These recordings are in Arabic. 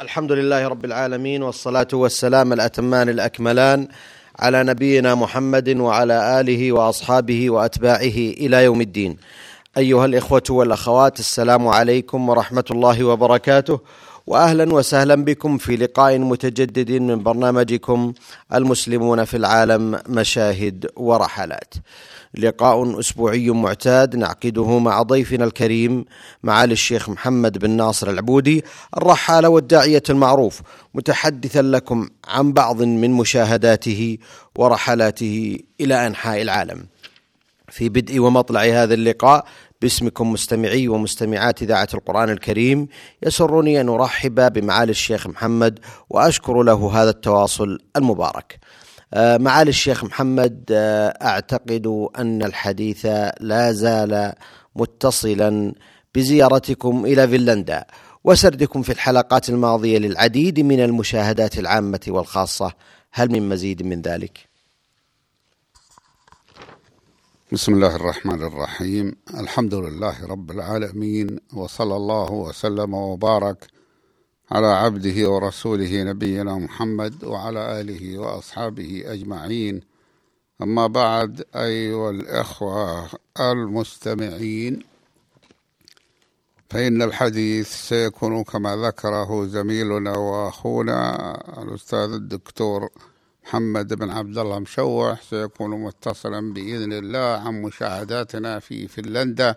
الحمد لله رب العالمين والصلاة والسلام الأتمان الأكملان على نبينا محمد وعلى آله وأصحابه وأتباعه إلى يوم الدين أيها الإخوة والأخوات السلام عليكم ورحمة الله وبركاته واهلا وسهلا بكم في لقاء متجدد من برنامجكم المسلمون في العالم مشاهد ورحلات. لقاء أسبوعي معتاد نعقده مع ضيفنا الكريم معالي الشيخ محمد بن ناصر العبودي الرحالة والداعية المعروف متحدثا لكم عن بعض من مشاهداته ورحلاته إلى أنحاء العالم. في بدء ومطلع هذا اللقاء باسمكم مستمعي ومستمعات إذاعة القرآن الكريم يسرني أن أرحب بمعالي الشيخ محمد وأشكر له هذا التواصل المبارك معالي الشيخ محمد آه، أعتقد أن الحديث لا زال متصلا بزيارتكم إلى فنلندا وسردكم في الحلقات الماضية للعديد من المشاهدات العامة والخاصة هل من مزيد من ذلك؟ بسم الله الرحمن الرحيم الحمد لله رب العالمين وصلى الله وسلم وبارك على عبده ورسوله نبينا محمد وعلى آله وأصحابه أجمعين. أما بعد أيها الإخوة المستمعين فإن الحديث سيكون كما ذكره زميلنا وأخونا الأستاذ الدكتور محمد بن عبد الله مشوح سيكون متصلا بإذن الله عن مشاهداتنا في فنلندا.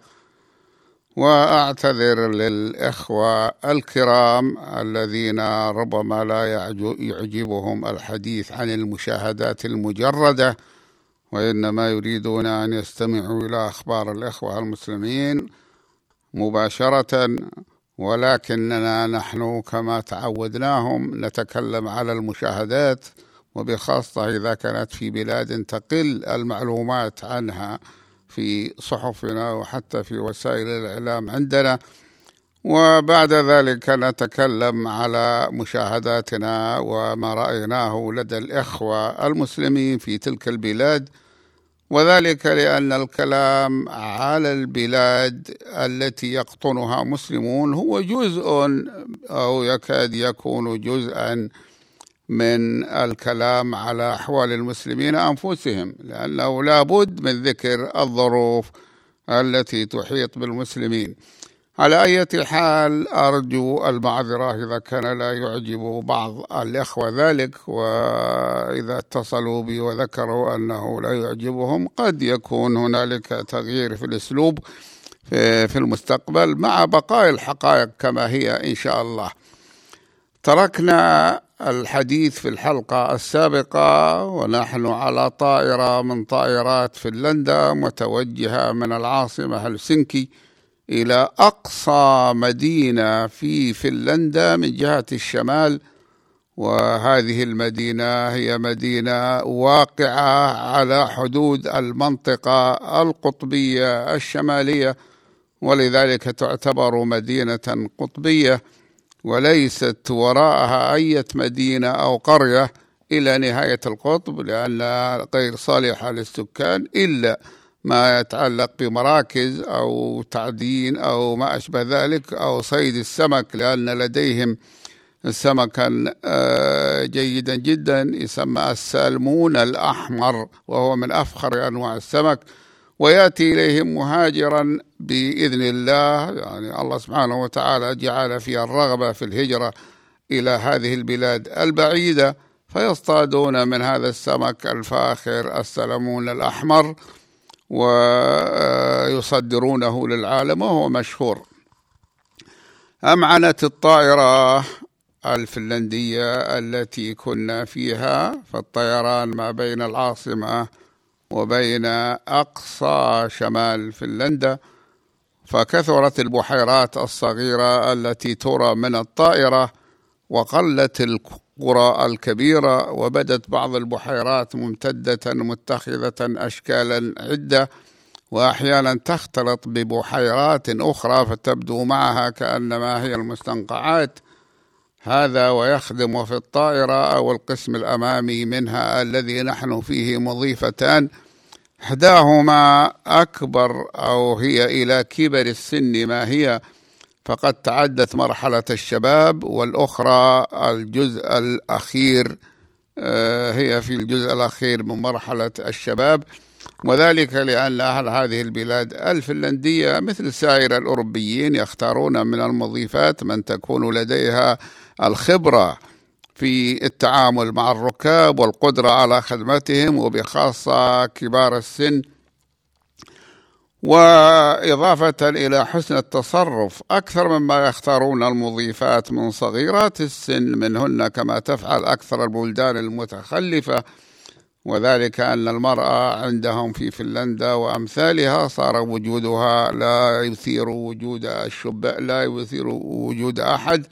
وأعتذر للإخوة الكرام الذين ربما لا يعجبهم الحديث عن المشاهدات المجردة وإنما يريدون أن يستمعوا إلى أخبار الإخوة المسلمين مباشرة ولكننا نحن كما تعودناهم نتكلم على المشاهدات وبخاصة إذا كانت في بلاد تقل المعلومات عنها. في صحفنا وحتى في وسائل الإعلام عندنا. وبعد ذلك نتكلم على مشاهداتنا وما رأيناه لدى الإخوة المسلمين في تلك البلاد وذلك لأن الكلام على البلاد التي يقطنها مسلمون هو جزء أو يكاد يكون جزءا من الكلام على أحوال المسلمين أنفسهم لأنه لابد من ذكر الظروف التي تحيط بالمسلمين. على أي حال أرجو المعذرة إذا كان لا يعجب بعض الإخوة ذلك وإذا اتصلوا بي وذكروا أنه لا يعجبهم قد يكون هنالك تغيير في الأسلوب في المستقبل مع بقاء الحقائق كما هي إن شاء الله. تركنا الحديث في الحلقة السابقة ونحن على طائرة من طائرات فنلندا متوجهة من العاصمة هلسنكي إلى أقصى مدينة في فنلندا من جهة الشمال. وهذه المدينة هي مدينة واقعة على حدود المنطقة القطبية الشمالية ولذلك تعتبر مدينة قطبية. وليست وراءها أي مدينة أو قرية إلى نهاية القطب لأنها غير صالحة للسكان إلا ما يتعلق بمراكز أو تعدين أو ما أشبه ذلك أو صيد السمك لأن لديهم سمكا آه، جيدا جدا يسمى السالمون الأحمر وهو من أفخر أنواع السمك. ويأتي إليهم مهاجرا بإذن الله. يعني الله سبحانه وتعالى جعل فيها الرغبة في الهجرة إلى هذه البلاد البعيدة فيصطادون من هذا السمك الفاخر السلمون الأحمر ويصدرونه للعالم وهو مشهور. أمعنت الطائرة الفنلندية التي كنا فيها؟ فالطيران ما بين العاصمة وبين أقصى شمال فنلندا فكثرت البحيرات الصغيرة التي ترى من الطائرة وقلت القرى الكبيرة وبدت بعض البحيرات ممتدة متخذة أشكالا عدة وأحيانا تختلط ببحيرات أخرى فتبدو معها كأنما هي المستنقعات. هذا ويخدم في الطائرة أو القسم الأمامي منها الذي نحن فيه مضيفتان. إحداهما أكبر أو هي إلى كبر السن ما هي فقد تعدت مرحلة الشباب والأخرى الجزء الأخير آه، هي في الجزء الأخير من مرحلة الشباب. وذلك لأن أهل هذه البلاد الفنلندية مثل سائر الأوروبيين يختارون من المضيفات من تكون لديها الخبرة. في التعامل مع الركاب والقدرة على خدمتهم وبخاصة كبار السن وإضافة إلى حسن التصرف. أكثر مما يختارون المضيفات من صغيرات السن منهن كما تفعل أكثر البلدان المتخلفة وذلك أن المرأة عندهم في فنلندا وأمثالها صار وجودها لا يثير وجود الشباء لا يثير وجود أحد.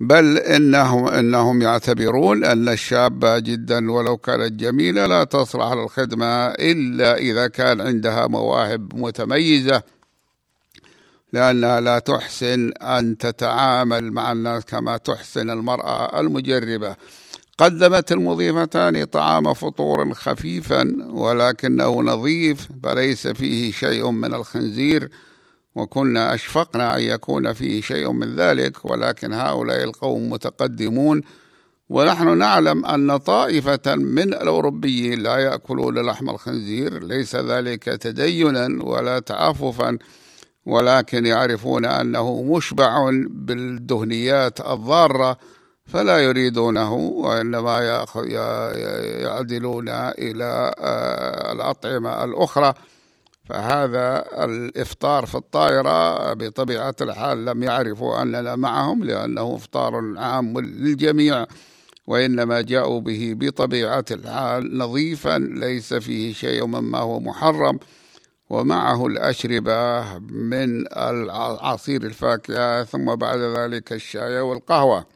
بل إنهم إنهم يعتبرون أن الشابة جدا ولو كانت جميلة لا تصلح للخدمة إلا إذا كان عندها مواهب متميزة لأنها لا تحسن أن تتعامل مع الناس كما تحسن المرأة المجربة. قدمت المضيفتان طعام فطور خفيفا ولكنه نظيف فليس فيه شيء من الخنزير. وكنا أشفقنا أن يكون فيه شيء من ذلك ولكن هؤلاء القوم متقدمون. ونحن نعلم أن طائفة من الأوروبيين لا يأكلون لحم الخنزير ليس ذلك تدينا ولا تعففا ولكن يعرفون أنه مشبع بالدهنيات الضارة فلا يريدونه وإنما يعدلون إلى آه، الأطعمة الأخرى. فهذا الإفطار في الطائرة بطبيعة الحال لم يعرفوا أننا معهم لأنه إفطار عام للجميع وإنما جاءوا به بطبيعة الحال نظيفا ليس فيه شيء مما هو محرم. ومعه الأشربة من عصير الفاكهة ثم بعد ذلك الشاي والقهوة.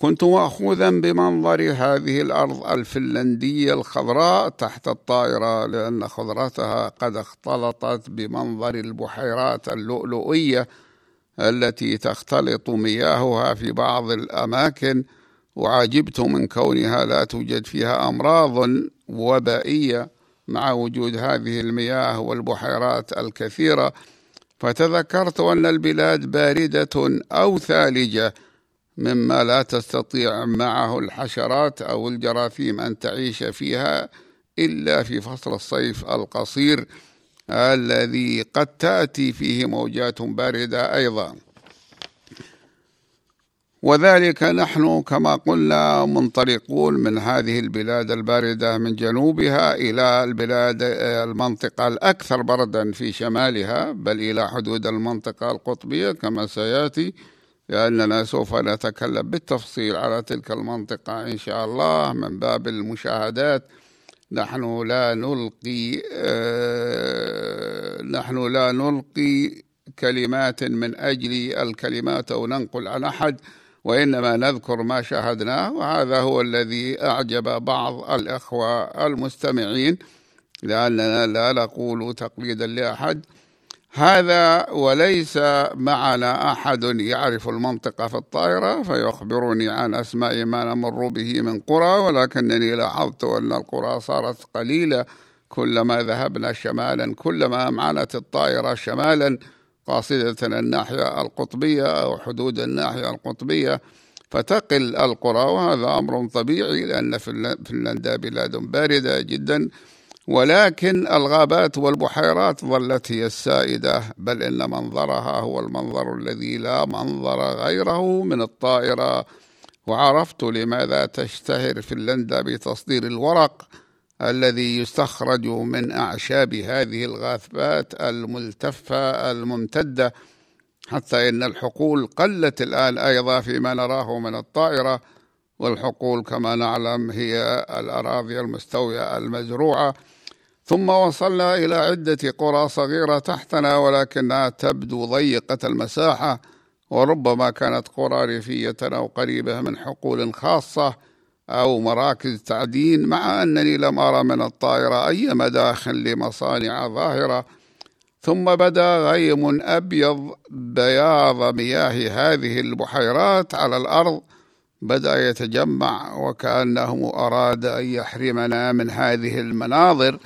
كنت مأخوذا بمنظر هذه الأرض الفنلندية الخضراء تحت الطائرة لأن خضرتها قد اختلطت بمنظر البحيرات اللؤلؤية التي تختلط مياهها في بعض الأماكن. وعجبت من كونها لا توجد فيها أمراض وبائية مع وجود هذه المياه والبحيرات الكثيرة. فتذكرت أن البلاد باردة أو ثالجة مما لا تستطيع معه الحشرات أو الجراثيم أن تعيش فيها إلا في فصل الصيف القصير الذي قد تأتي فيه موجات باردة أيضا. وذلك نحن كما قلنا منطلقون من هذه البلاد الباردة من جنوبها إلى البلاد المنطقة الأكثر بردا في شمالها بل إلى حدود المنطقة القطبية كما سيأتي. لأننا سوف نتكلم بالتفصيل على تلك المنطقة إن شاء الله من باب المشاهدات. نحن لا نلقي آه نحن لا نلقي كلمات من أجل الكلمات أو ننقل عن أحد وإنما نذكر ما شاهدناه وهذا هو الذي أعجب بعض الأخوة المستمعين لأننا لا نقول تقليدا لأحد. هذا وليس معنا أحد يعرف المنطقة في الطائرة فيخبرني عن أسماء ما نمر به من قرى ولكنني لاحظت أن القرى صارت قليلة. كلما ذهبنا شمالا كلما أمعنت الطائرة شمالا قاصدة الناحية القطبية أو حدود الناحية القطبية فتقل القرى. وهذا أمر طبيعي لأن فنلندا بلاد باردة جدا. ولكن الغابات والبحيرات ظلت هي السائدة بل إن منظرها هو المنظر الذي لا منظر غيره من الطائرة. وعرفت لماذا تشتهر فنلندا بتصدير الورق الذي يستخرج من أعشاب هذه الغابات الملتفة الممتدة حتى إن الحقول قلت الآن أيضا فيما نراه من الطائرة. والحقول كما نعلم هي الأراضي المستوية المزروعة. ثم وصلنا إلى عدة قرى صغيرة تحتنا ولكنها تبدو ضيقة المساحة وربما كانت قرى ريفية أو قريبة من حقول خاصة أو مراكز تعدين مع أنني لم أرى من الطائرة أي مداخل لمصانع ظاهرة. ثم بدا غيم أبيض بياض مياه هذه البحيرات على الأرض بدأ يتجمع وكأنه أراد أن يحرمنا من هذه المناظر.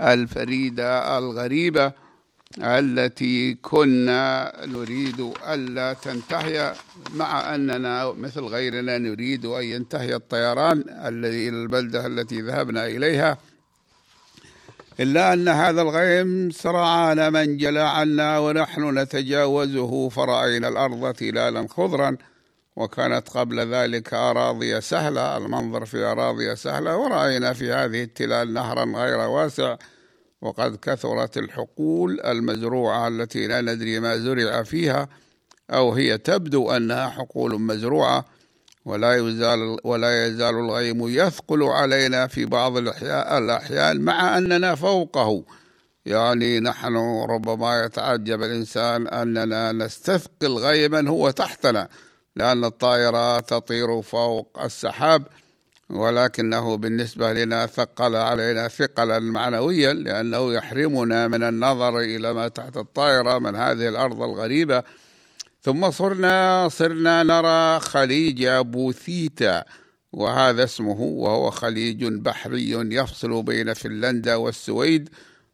الفريدة الغريبة التي كنا نريد ألا تنتهي مع أننا مثل غيرنا نريد أن ينتهي الطيران الذي إلى البلدة التي ذهبنا إليها. إلا أن هذا الغيم سرعان من جلى عنا ونحن نتجاوزه فرأينا الأرض تلالا خضرا. وكانت قبل ذلك أراضي سهلة المنظر في أراضي سهلة ورأينا في هذه التلال نهرا غير واسع وقد كثرت الحقول المزروعة التي لا ندري ما زرع فيها أو هي تبدو أنها حقول مزروعة ولا يزال ولا يزال الغيم يثقل علينا في بعض الأحيان مع أننا فوقه. يعني نحن ربما يتعجب الإنسان أننا نستثقل غيما هو تحتنا. لأن الطائرة تطير فوق السحاب ولكنه بالنسبة لنا ثقل علينا ثقلا معنويا لأنه يحرمنا من النظر إلى ما تحت الطائرة من هذه الأرض الغريبة. ثم صرنا صرنا نرى خليج بوثيتا وهذا اسمه وهو خليج بحري يفصل بين فنلندا والسويد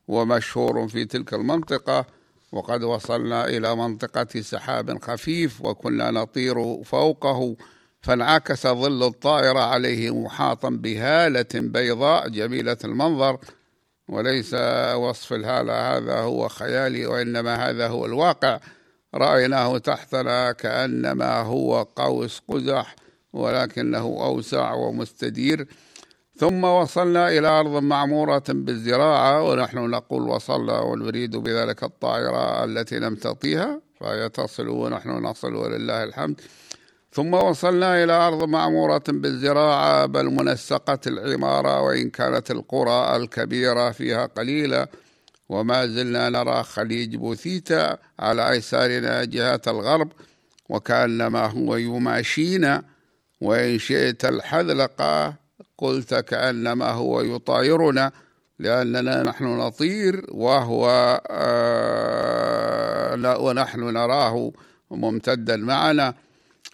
ومشهور في تلك المنطقة. وقد وصلنا إلى منطقة سحاب خفيف وكنا نطير فوقه فانعكس ظل الطائرة عليه محاطا بهالة بيضاء جميلة المنظر. وليس وصف الهالة هذا هو خيالي وإنما هذا هو الواقع. رأيناه تحتنا كأنما هو قوس قزح ولكنه أوسع ومستدير. ثم وصلنا إلى أرض معمورة بالزراعة ونحن نقول وصلنا ونريد بذلك الطائرة التي لم تطيها فهي تصل ونحن نصل ولله الحمد. ثم وصلنا إلى أرض معمورة بالزراعة بل منسقة العمارة وإن كانت القرى الكبيرة فيها قليلة. وما زلنا نرى خليج بوثيتا على أيسارنا جهة الغرب وكأنما هو يماشينا. وإن شئت الحذلقة قلت كأنما هو يطايرنا لأننا نحن نطير وهو آه ونحن نراه ممتدا معنا.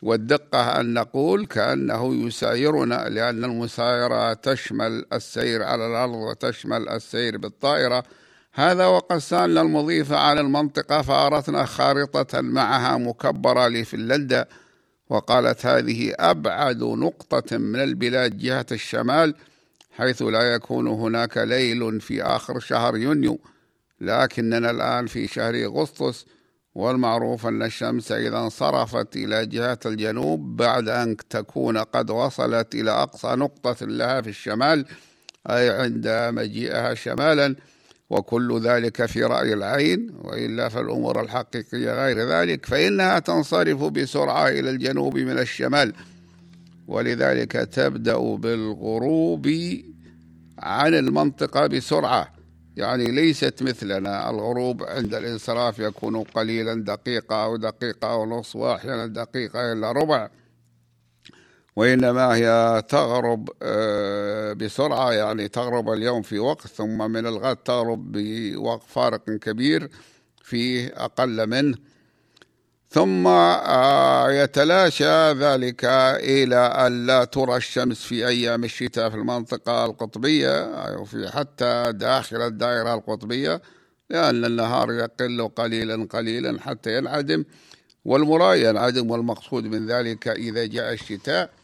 والدقة أن نقول كأنه يسايرنا لأن المسايرة تشمل السير على الأرض وتشمل السير بالطائرة. هذا وقد سألنا المضيف عن المنطقة فأرتنا خارطة معها مكبرة لفنلندا. وقالت هذه أبعد نقطة من البلاد جهة الشمال حيث لا يكون هناك ليل في آخر شهر يونيو لكننا الآن في شهر أغسطس والمعروف أن الشمس إذا انصرفت إلى جهة الجنوب بعد أن تكون قد وصلت إلى أقصى نقطة لها في الشمال أي عند مجيئها شمالا. وكل ذلك في رأي العين وإلا فالأمور الحقيقية غير ذلك فإنها تنصرف بسرعة إلى الجنوب من الشمال. ولذلك تبدأ بالغروب عن المنطقة بسرعة. يعني ليست مثلنا الغروب عند الإنصراف يكون قليلا دقيقة أو دقيقة ونصف وأحيانا دقيقة إلا ربع. وإنما هي تغرب آه، بسرعة يعني تغرب اليوم في وقت ثم من الغد تغرب بوقت فارق كبير في أقل منه. ثم آه، يتلاشى ذلك إلى أن لا ترى الشمس في أيام الشتاء في المنطقة القطبية أو في حتى داخل الدائرة القطبية لأن النهار يقل قليلا قليلا حتى ينعدم والمراد ينعدم والمقصود من ذلك إذا جاء الشتاء.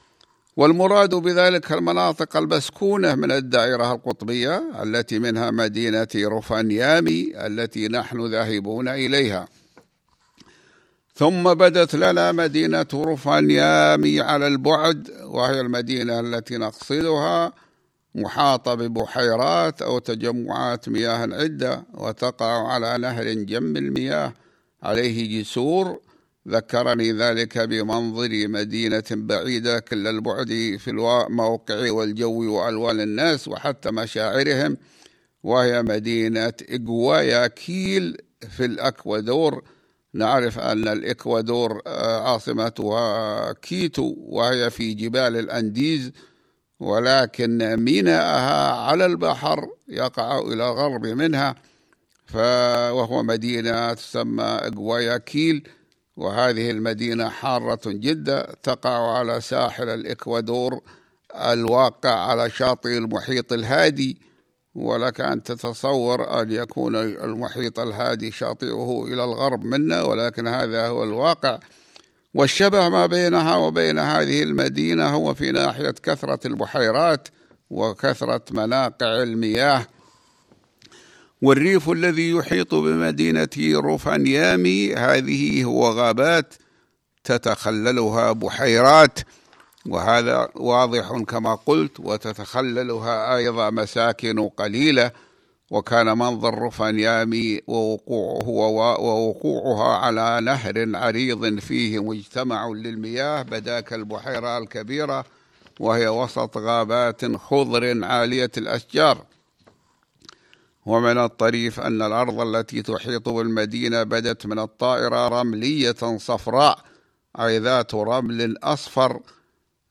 والمراد بذلك المناطق المسكونة من الدائرة القطبية التي منها مدينة روفانيامي التي نحن ذاهبون إليها. ثم بدت لنا مدينة روفانيامي على البعد وهي المدينة التي نقصدها محاطة ببحيرات أو تجمعات مياه عدة وتقع على نهر جم المياه عليه جسور ذكرني ذلك بمنظر مدينة بعيدة كل البعد في الموقع والجو وألوان الناس وحتى مشاعرهم وهي مدينة إغواياكيل في الأكوادور. نعرف أن الإكوادور آه، عاصمتها كيتو وهي في جبال الأنديز ولكن ميناءها على البحر يقع إلى الغرب منها وهو مدينة تسمى إغواياكيل وهذه المدينة حارة جدا تقع على ساحل الإكوادور الواقع على شاطئ المحيط الهادي ولك أن تتصور أن يكون المحيط الهادي شاطئه إلى الغرب منا ولكن هذا هو الواقع. والشبه ما بينها وبين هذه المدينة هو في ناحية كثرة البحيرات وكثرة مناقع المياه. والريف الذي يحيط بمدينة روفانيامي هذه هو غابات تتخللها بحيرات وهذا واضح كما قلت وتتخللها أيضا مساكن قليلة. وكان منظر رفانيامي ووقوعه ووقوعها على نهر عريض فيه مجتمع للمياه بدا كالبحيرة الكبيرة وهي وسط غابات خضر عالية الأشجار. ومن الطريف أن الأرض التي تحيط بالمدينة بدت من الطائرة رملية صفراء أي ذات رمل أصفر.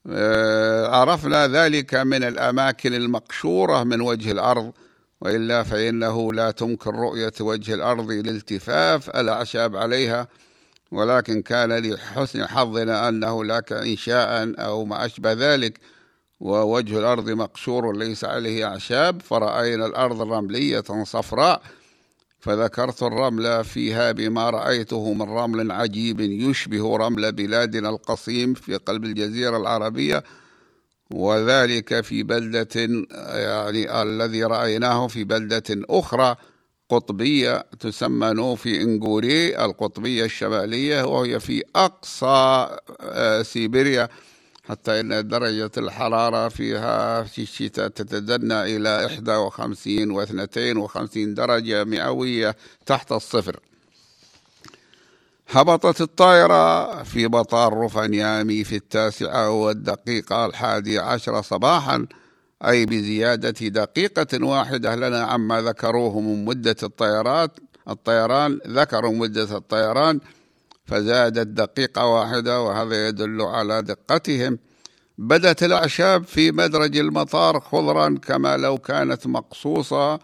آه، عرفنا ذلك من الأماكن المقشورة من وجه الأرض وإلا فإنه لا تمكن رؤية وجه الأرض لالتفاف الأعشاب عليها. ولكن كان لحسن حظنا أنه لك إنشاء أو ما أشبه ذلك. ووجه الأرض مقشور ليس عليه أعشاب فرأينا الأرض رملية صفراء فذكرت الرمل فيها بما رأيته من رمل عجيب يشبه رمل بلادنا القصيم في قلب الجزيرة العربية وذلك في بلدة يعني الذي رأيناه في بلدة أخرى قطبية تسمى نوفي إنغوري القطبية الشمالية وهي في أقصى آه، سيبيريا. حتى إن درجة الحرارة فيها في الشتاء تتدنى إلى 51 و 52 درجة مئوية تحت الصفر. هبطت الطائرة في مطار رفنيامي في التاسعة والدقيقة الحادية عشرة صباحا أي بزيادة دقيقة واحدة لنا عما ذكروه من مدة الطيارات الطيران ذكروا مدة الطيران فزادت دقيقة واحدة وهذا يدل على دقتهم. بدت الأعشاب في مدرج المطار خضرا كما لو كانت مقصوصة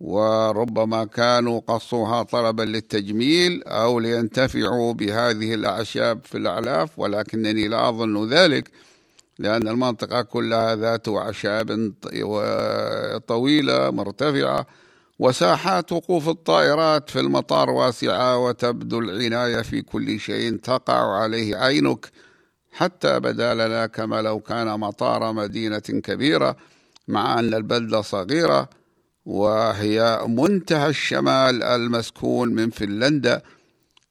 وربما كانوا قصوها طلبا للتجميل أو لينتفعوا بهذه الأعشاب في الأعلاف ولكنني لا أظن ذلك لأن المنطقة كلها ذات أعشاب طويلة مرتفعة وساحات وقوف الطائرات في المطار واسعة وتبدو العناية في كل شيء تقع عليه عينك حتى بدا لنا كما لو كان مطار مدينة كبيرة مع أن البلدة صغيرة وهي منتهى الشمال المسكون من فنلندا.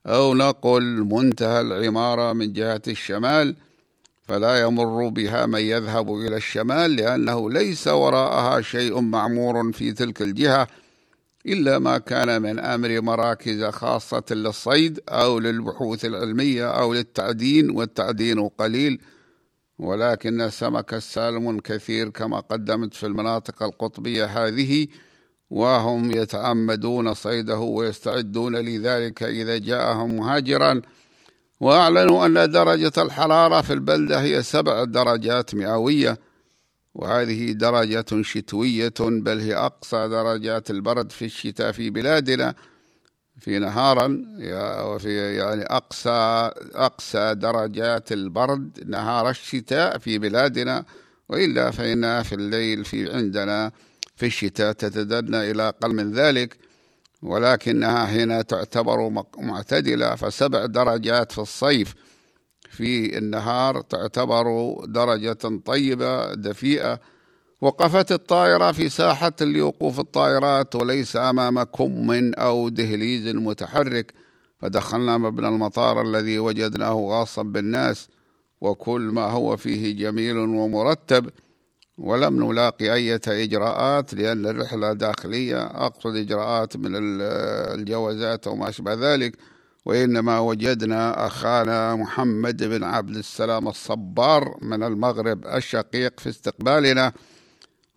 أو نقل منتهى العمارة من جهة الشمال فلا يمر بها من يذهب إلى الشمال لأنه ليس وراءها شيء معمور في تلك الجهة. إلا ما كان من أمر مراكز خاصة للصيد أو للبحوث العلمية أو للتعدين والتعدين قليل. ولكن السمك السالمون كثير كما قدمت في المناطق القطبية هذه وهم يتعمدون صيده ويستعدون لذلك إذا جاءهم مهاجرا. وأعلنوا أن درجة الحرارة في البلدة هي سبع درجات مئوية. وهذه درجة شتوية بل هي أقصى درجات البرد في الشتاء في بلادنا في نهارا وفي يعني أقصى أقصى درجات البرد نهار الشتاء في بلادنا وإلا فإنها في الليل في عندنا في الشتاء تتدنى إلى أقل من ذلك ولكنها هنا تعتبر معتدلة فسبع درجات في الصيف في النهار تعتبر درجة طيبة دفيئة. وقفت الطائرة في ساحة لوقوف الطائرات وليس أمام كم أو دهليز متحرك. فدخلنا مبنى المطار الذي وجدناه غاصا بالناس وكل ما هو فيه جميل ومرتب. ولم نلاقي أي إجراءات لأن الرحلة داخلية. أقصد إجراءات من الجوازات وما أشبه ذلك. وإنما وجدنا أخانا محمد بن عبد السلام الصبار من المغرب الشقيق في استقبالنا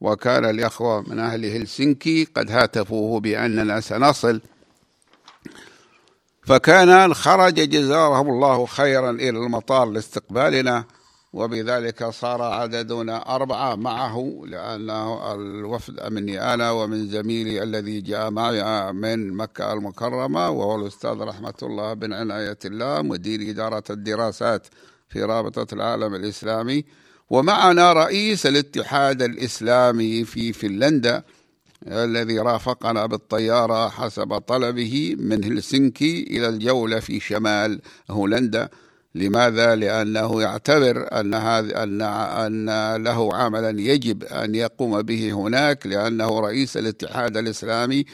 وكان الإخوة من أهل هلسنكي قد هاتفوه بأننا سنصل. فكان خرج جزاهم الله خيرا إلى المطار لاستقبالنا. وبذلك صار عددنا أربعة معه لأنه الوفد مني أنا ومن زميلي الذي جاء معي من مكة المكرمة وهو الأستاذ رحمة الله بن عناية الله مدير إدارة الدراسات في رابطة العالم الإسلامي. ومعنا رئيس الاتحاد الإسلامي في فنلندا الذي رافقنا بالطيارة حسب طلبه من هلسنكي إلى الجولة في شمال هولندا. لماذا؟ لأنه يعتبر أن هذا أن أن له عملا يجب أن يقوم به هناك لأنه رئيس الاتحاد الإسلامي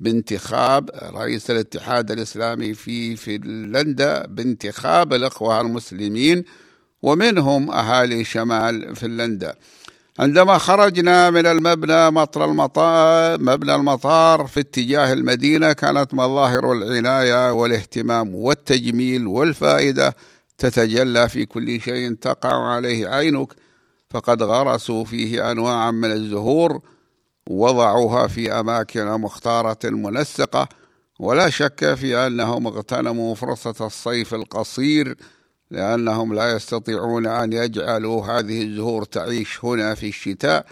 بانتخاب رئيس الاتحاد الإسلامي في فنلندا بانتخاب الإخوة المسلمين ومنهم أهالي شمال فنلندا عندما خرجنا من المبنى مطر المطار مبنى المطار في اتجاه المدينة كانت مظاهر العناية والاهتمام والتجميل والفائدة تتجلى في كل شيء تقع عليه عينك فقد غرسوا فيه أنواعا من الزهور وضعوها في أماكن مختارة منسقة ولا شك في أنهم اغتنموا فرصة الصيف القصير لأنهم لا يستطيعون أن يجعلوا هذه الزهور تعيش هنا في الشتاء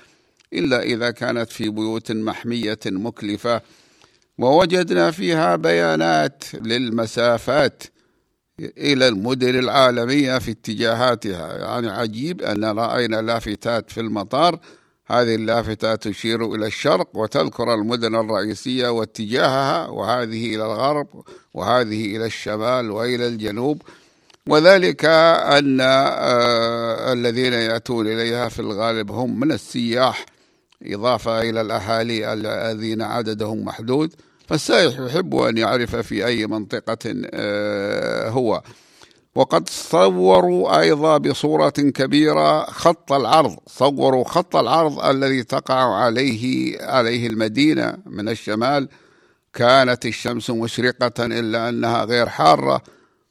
إلا إذا كانت في بيوت محمية مكلفة. ووجدنا فيها بيانات للمسافات. إلى المدن العالمية في اتجاهاتها. يعني عجيب أن رأينا لافتات في المطار. هذه اللافتات تشير إلى الشرق وتذكر المدن الرئيسية واتجاهها وهذه إلى الغرب وهذه إلى الشمال وإلى الجنوب. وذلك أن آه الذين يأتون إليها في الغالب هم من السياح إضافة إلى الأهالي الذين عددهم محدود. فالسائح يحب أن يعرف في أي منطقة آه هو. وقد صوروا أيضا بصورة كبيرة خط العرض. صوروا خط العرض الذي تقع عليه عليه المدينة من الشمال. كانت الشمس مشرقة إلا أنها غير حارة.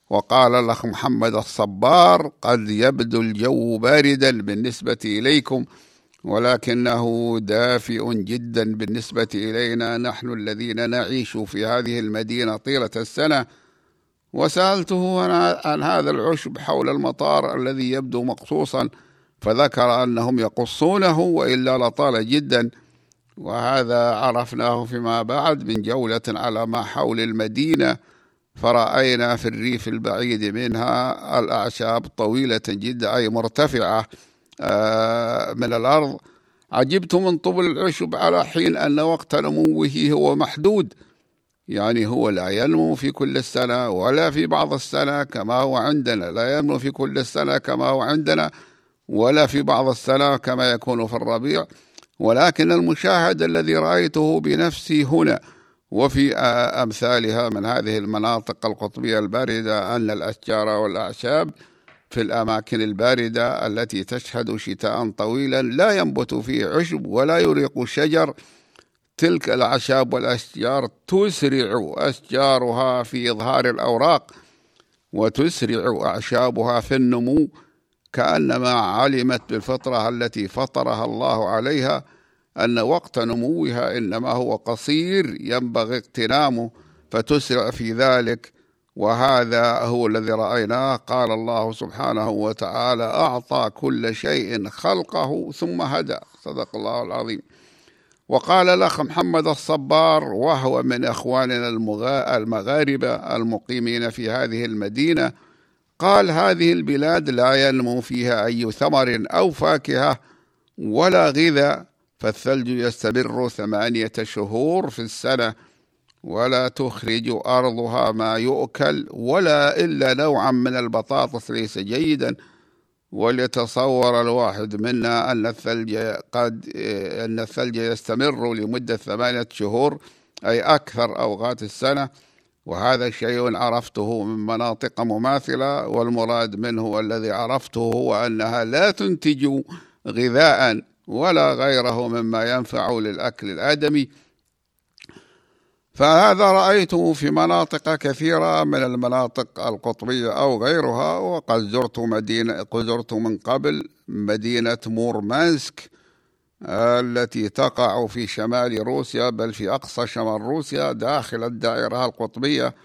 وقال الأخ محمد الصبار قد يبدو الجو باردا بالنسبة إليكم. ولكنه دافئ جدا بالنسبة إلينا. نحن الذين نعيش في هذه المدينة طيلة السنة. وسألته عن هذا العشب حول المطار الذي يبدو مقصوصا فذكر أنهم يقصونه وإلا لطال جدا. وهذا عرفناه فيما بعد من جولة على ما حول المدينة. فرأينا في الريف البعيد منها الأعشاب طويلة جدا أي مرتفعة. من الأرض. عجبت من طول العشب على حين أن وقت نموه هو محدود. يعني هو لا ينمو في كل السنة ولا في بعض السنة كما هو عندنا. لا ينمو في كل السنة كما هو عندنا ولا في بعض السنة كما يكون في الربيع. ولكن المشاهد الذي رأيته بنفسي هنا وفي أمثالها من هذه المناطق القطبية الباردة أن الأشجار والأعشاب في الأماكن الباردة التي تشهد شتاء طويلا لا ينبت فيه عشب ولا يريق شجر. تلك الأعشاب والأشجار تسرع أشجارها في إظهار الأوراق وتسرع أعشابها في النمو كأنما علمت بالفطرة التي فطرها الله عليها أن وقت نموها إنما هو قصير ينبغي اغتنامه فتسرع في ذلك وهذا هو الذي رأيناه. قال الله سبحانه وتعالى أعطى كل شيء خلقه ثم هدى. صدق الله العظيم. وقال الأخ محمد الصبار وهو من أخواننا المغاربة المقيمين في هذه المدينة. قال هذه البلاد لا ينمو فيها أي ثمر أو فاكهة ولا غذاء فالثلج يستمر ثمانية شهور في السنة. ولا تخرج أرضها ما يؤكل ولا إلا نوعا من البطاطس ليس جيدا. وليتصور الواحد منا أن الثلج قد أن الثلج يستمر لمدة ثمانية شهور أي أكثر أوقات السنة. وهذا شيء عرفته من مناطق مماثلة والمراد منه الذي عرفته هو أنها لا تنتج غذاء ولا غيره مما ينفع للأكل الآدمي. فهذا رأيته في مناطق كثيرة من المناطق القطبية أو غيرها وقد زرت مدينة زرت من قبل مدينة مورمانسك التي تقع في شمال روسيا بل في أقصى شمال روسيا داخل الدائرة القطبية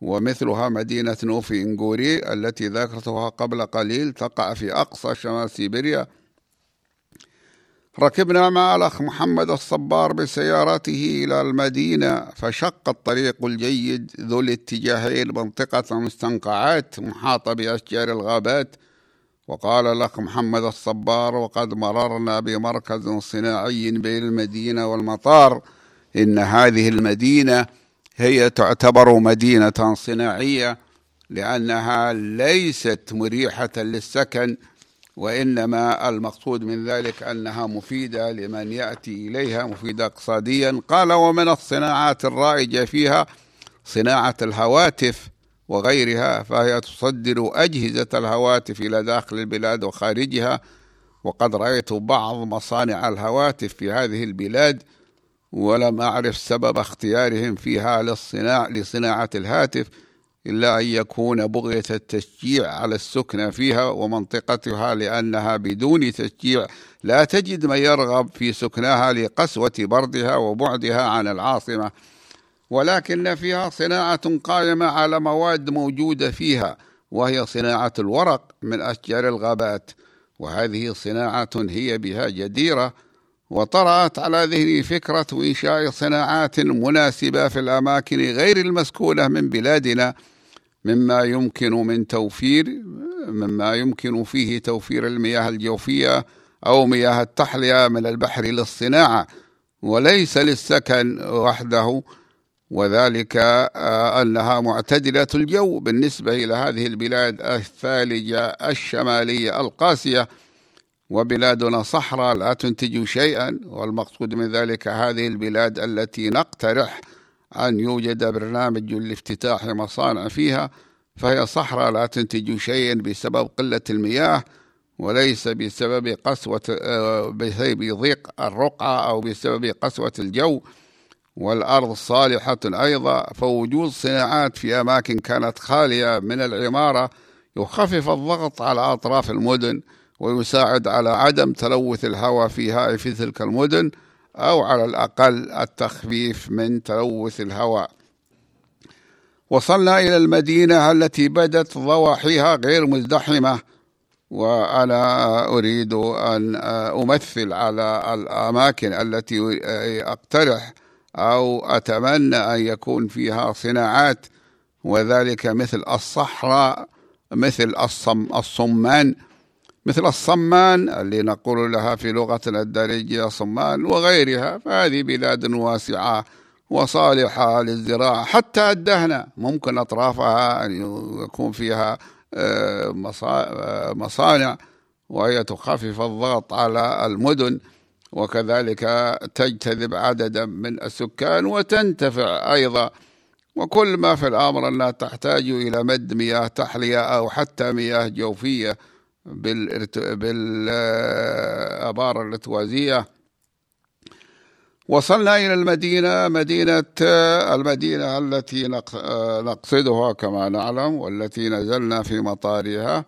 ومثلها مدينة نوفي إنغوري التي ذكرتها قبل قليل تقع في أقصى شمال سيبيريا. ركبنا مع الأخ محمد الصبار بسيارته إلى المدينة فشق الطريق الجيد ذو الاتجاهين منطقة مستنقعات محاطة بأشجار الغابات. وقال الأخ محمد الصبار وقد مررنا بمركز صناعي بين المدينة والمطار. إن هذه المدينة هي تعتبر مدينة صناعية لأنها ليست مريحة للسكن وإنما المقصود من ذلك أنها مفيدة لمن يأتي إليها مفيدة اقتصاديا. قال ومن الصناعات الرائجة فيها صناعة الهواتف وغيرها فهي تصدر أجهزة الهواتف إلى داخل البلاد وخارجها. وقد رأيت بعض مصانع الهواتف في هذه البلاد ولم أعرف سبب اختيارهم فيها للصناع لصناعة الهاتف. إلا أن يكون بغية التشجيع على السكنة فيها ومنطقتها لأنها بدون تشجيع لا تجد من يرغب في سكنها لقسوة بردها وبعدها عن العاصمة ولكن فيها صناعة قائمة على مواد موجودة فيها وهي صناعة الورق من أشجار الغابات وهذه صناعة هي بها جديرة وطرأت على ذهني فكرة إنشاء صناعات مناسبة في الأماكن غير المسكونة من بلادنا مما يمكن من توفير مما يمكن فيه توفير المياه الجوفية أو مياه التحلية من البحر للصناعة وليس للسكن وحده. وذلك آه، أنها معتدلة الجو بالنسبة إلى هذه البلاد الثالجة الشمالية القاسية. وبلادنا صحراء لا تنتج شيئا والمقصود من ذلك هذه البلاد التي نقترح أن يوجد برنامج لافتتاح مصانع فيها فهي صحراء لا تنتج شيئا بسبب قلة المياه وليس بسبب قسوة آه، بسبب ضيق الرقعة أو بسبب قسوة الجو. والأرض صالحة أيضا فوجود صناعات في أماكن كانت خالية من العمارة يخفف الضغط على أطراف المدن ويساعد على عدم تلوث الهواء فيها في تلك المدن. أو على الأقل التخفيف من تلوث الهواء. وصلنا إلى المدينة التي بدت ضواحيها غير مزدحمة وأنا أريد أن أمثل على الأماكن التي أقترح أو أتمنى أن يكون فيها صناعات وذلك مثل الصحراء مثل الصم الصمان. مثل الصمان اللي نقول لها في لغتنا الدارجية صمان وغيرها فهذه بلاد واسعة وصالحة للزراعة حتى الدهنة ممكن أطرافها أن يكون فيها آه، آه، مصانع وهي تخفف الضغط على المدن وكذلك تجتذب عددا من السكان وتنتفع أيضا. وكل ما في الأمر أنها تحتاج إلى مد مياه تحلية أو حتى مياه جوفية. بالآبار الإرتوازية. وصلنا إلى المدينة مدينة المدينة التي نقصدها كما نعلم والتي نزلنا في مطارها.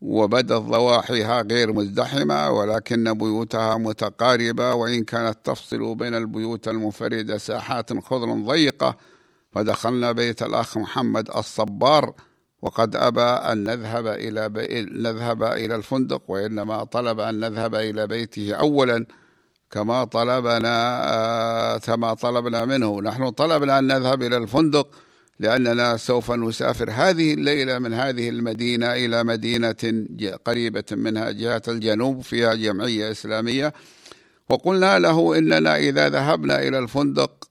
وبدت ضواحيها غير مزدحمة ولكن بيوتها متقاربة وإن كانت تفصل بين البيوت المنفردة ساحات خضر ضيقة. فدخلنا بيت الأخ محمد الصبار. وقد أبى أن نذهب إلى بي... نذهب إلى الفندق وإنما طلب أن نذهب إلى بيته أولا كما طلبنا آه، كما طلبنا منه. نحن طلبنا أن نذهب إلى الفندق لأننا سوف نسافر هذه الليلة من هذه المدينة إلى مدينة قريبة منها جهة الجنوب فيها جمعية إسلامية. وقلنا له إننا إذا ذهبنا إلى الفندق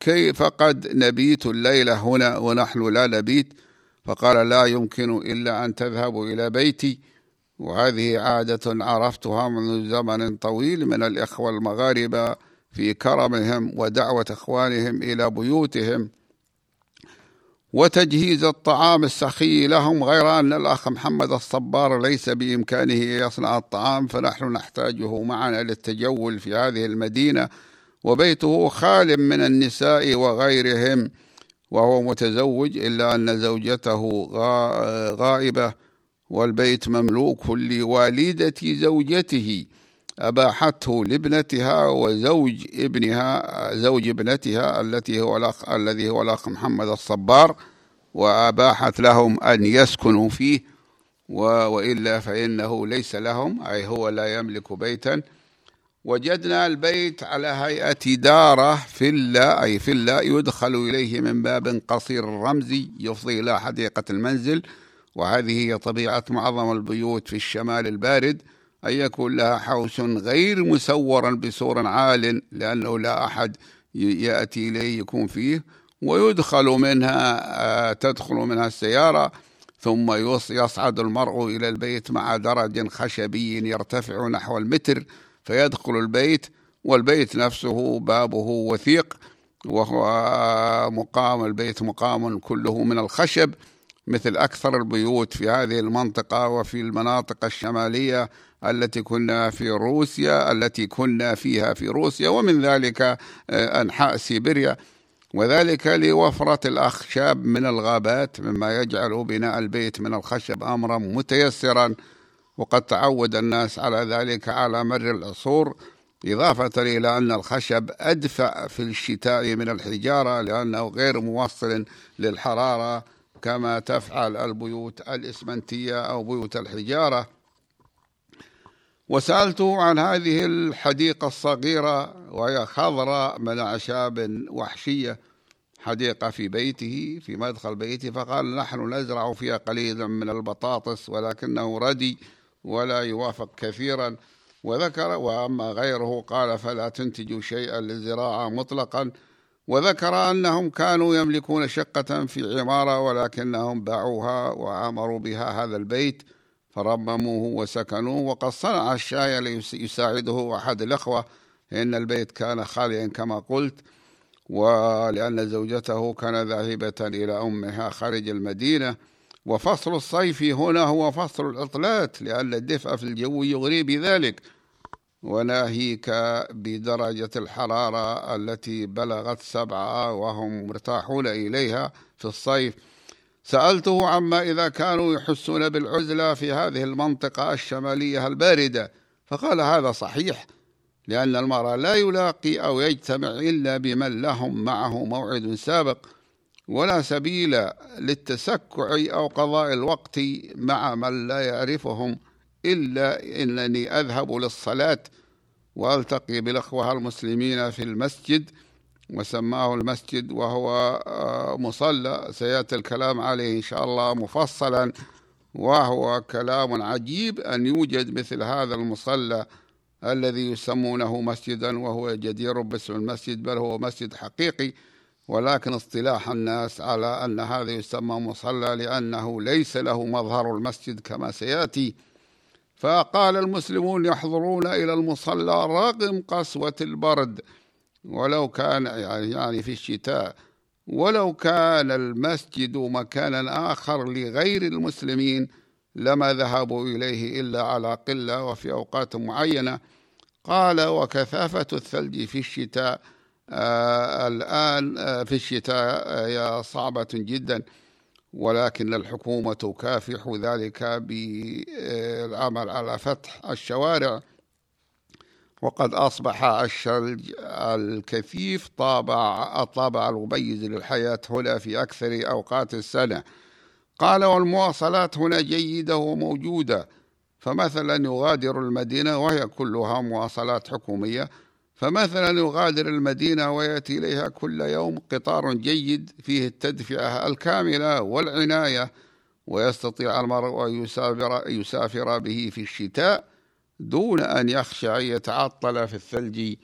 كيف قد نبيت الليلة هنا ونحن لا نبيت؟ فقال لا يمكن إلا أن تذهبوا إلى بيتي. وهذه عادة عرفتها منذ زمن طويل من الإخوة المغاربة في كرمهم ودعوة إخوانهم إلى بيوتهم وتجهيز الطعام السخي لهم غير أن الأخ محمد الصبار ليس بإمكانه يصنع الطعام فنحن نحتاجه معنا للتجول في هذه المدينة وبيته خال من النساء وغيرهم. وهو متزوج إلا أن زوجته غائبة والبيت مملوك لوالدة زوجته. أباحته لابنتها وزوج ابنها زوج ابنتها التي هو الأخ الذي هو الأخ محمد الصبار وأباحت لهم أن يسكنوا فيه وإلا فإنه ليس لهم أي هو لا يملك بيتا. وجدنا البيت على هيئة دارة فيلا أي فيلا يدخل إليه من باب قصير رمزي يفضي إلى حديقة المنزل. وهذه هي طبيعة معظم البيوت في الشمال البارد. أن يكون لها حوش غير مسورا بسور عال لأنه لا أحد يأتي إليه يكون فيه. ويدخل منها آه، تدخل منها السيارة ثم يصعد المرء إلى البيت مع درج خشبي يرتفع نحو المتر. فيدخل البيت والبيت نفسه بابه وثيق وهو مقام البيت مقام كله من الخشب مثل أكثر البيوت في هذه المنطقة وفي المناطق الشمالية التي كنا في روسيا التي كنا فيها في روسيا ومن ذلك آه، أنحاء سيبيريا. وذلك لوفرة الأخشاب من الغابات مما يجعل بناء البيت من الخشب أمرا متيسرا. وقد تعود الناس على ذلك على مر العصور إضافة إلى أن الخشب أدفأ في الشتاء من الحجارة لأنه غير موصل للحرارة كما تفعل البيوت الإسمنتية أو بيوت الحجارة. وسألته عن هذه الحديقة الصغيرة وهي خضراء من أعشاب وحشية حديقة في بيته في مدخل بيته فقال نحن نزرع فيها قليلا من البطاطس ولكنه ردي ولا يوافق كثيرا. وذكر وأما غيره قال فلا تنتج شيئا للزراعة مطلقا. وذكر أنهم كانوا يملكون شقة في عمارة ولكنهم باعوها وعمروا بها هذا البيت فرمموه وسكنوه. وقد صنع الشاي ليساعده أحد الإخوة إن البيت كان خاليا كما قلت. ولأن زوجته كان ذاهبة إلى أمها خارج المدينة. وفصل الصيف هنا هو فصل العطلات لأن الدفء في الجو يغري بذلك. وناهيك بدرجة الحرارة التي بلغت سبعة وهم مرتاحون إليها في الصيف. سألته عما إذا كانوا يحسون بالعزلة في هذه المنطقة الشمالية الباردة فقال هذا صحيح لأن المرء لا يلاقي أو يجتمع إلا بمن لهم معه موعد سابق. ولا سبيل للتسكع أو قضاء الوقت مع من لا يعرفهم إلا إنني أذهب للصلاة وألتقي بالأخوة المسلمين في المسجد وسماه المسجد وهو آه، مصلى. سيأتي الكلام عليه إن شاء الله مفصلا وهو كلام عجيب أن يوجد مثل هذا المصلى الذي يسمونه مسجدا وهو جدير باسم المسجد بل هو مسجد حقيقي. ولكن اصطلاح الناس على أن هذا يسمى مصلى لأنه ليس له مظهر المسجد كما سيأتي. فقال المسلمون يحضرون إلى المصلى رغم قسوة البرد. ولو كان يعني في الشتاء. ولو كان المسجد مكانا آخر لغير المسلمين لما ذهبوا إليه إلا على قلة وفي أوقات معينة. قال وكثافة الثلج في الشتاء الآن آه في الشتاء هي آه صعبة جدا ولكن الحكومة تكافح ذلك بالعمل على فتح الشوارع. وقد أصبح الشلج الكثيف طابع الطابع المميز للحياة هنا في أكثر أوقات السنة. قال والمواصلات هنا جيدة وموجودة فمثلا يغادر المدينة وهي كلها مواصلات حكومية فمثلا يغادر المدينة ويأتي إليها كل يوم قطار جيد فيه التدفئة الكاملة والعناية ويستطيع المرء أن يسافر, يسافر به في الشتاء دون أن يخشى أن يتعطل في الثلج.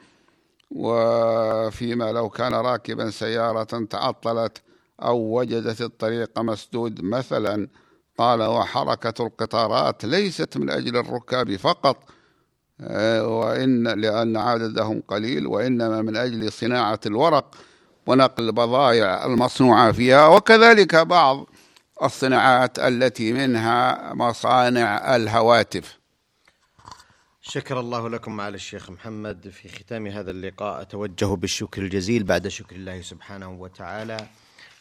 وفيما لو كان راكبا سيارة تعطلت أو وجدت الطريق مسدود مثلا قال وحركة القطارات ليست من أجل الركاب فقط وإن لأن عددهم قليل وإنما من أجل صناعة الورق ونقل البضائع المصنوعة فيها وكذلك بعض الصناعات التي منها مصانع الهواتف. شكر الله لكم معالي الشيخ محمد في ختام هذا اللقاء. أتوجه بالشكر الجزيل بعد شكر الله سبحانه وتعالى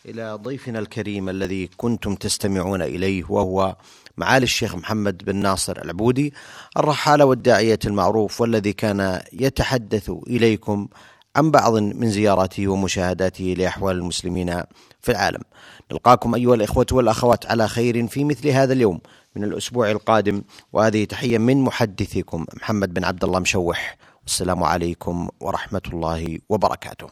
إلى ضيفنا الكريم الذي كنتم تستمعون إليه وهو معالي الشيخ محمد بن ناصر العبودي الرحالة والداعية المعروف والذي كان يتحدث إليكم عن بعض من زياراته ومشاهداته لأحوال المسلمين في العالم. نلقاكم أيها الإخوة والأخوات على خير في مثل هذا اليوم من الأسبوع القادم وهذه تحية من محدثكم محمد بن عبد الله مشوح. والسلام عليكم ورحمة الله وبركاته.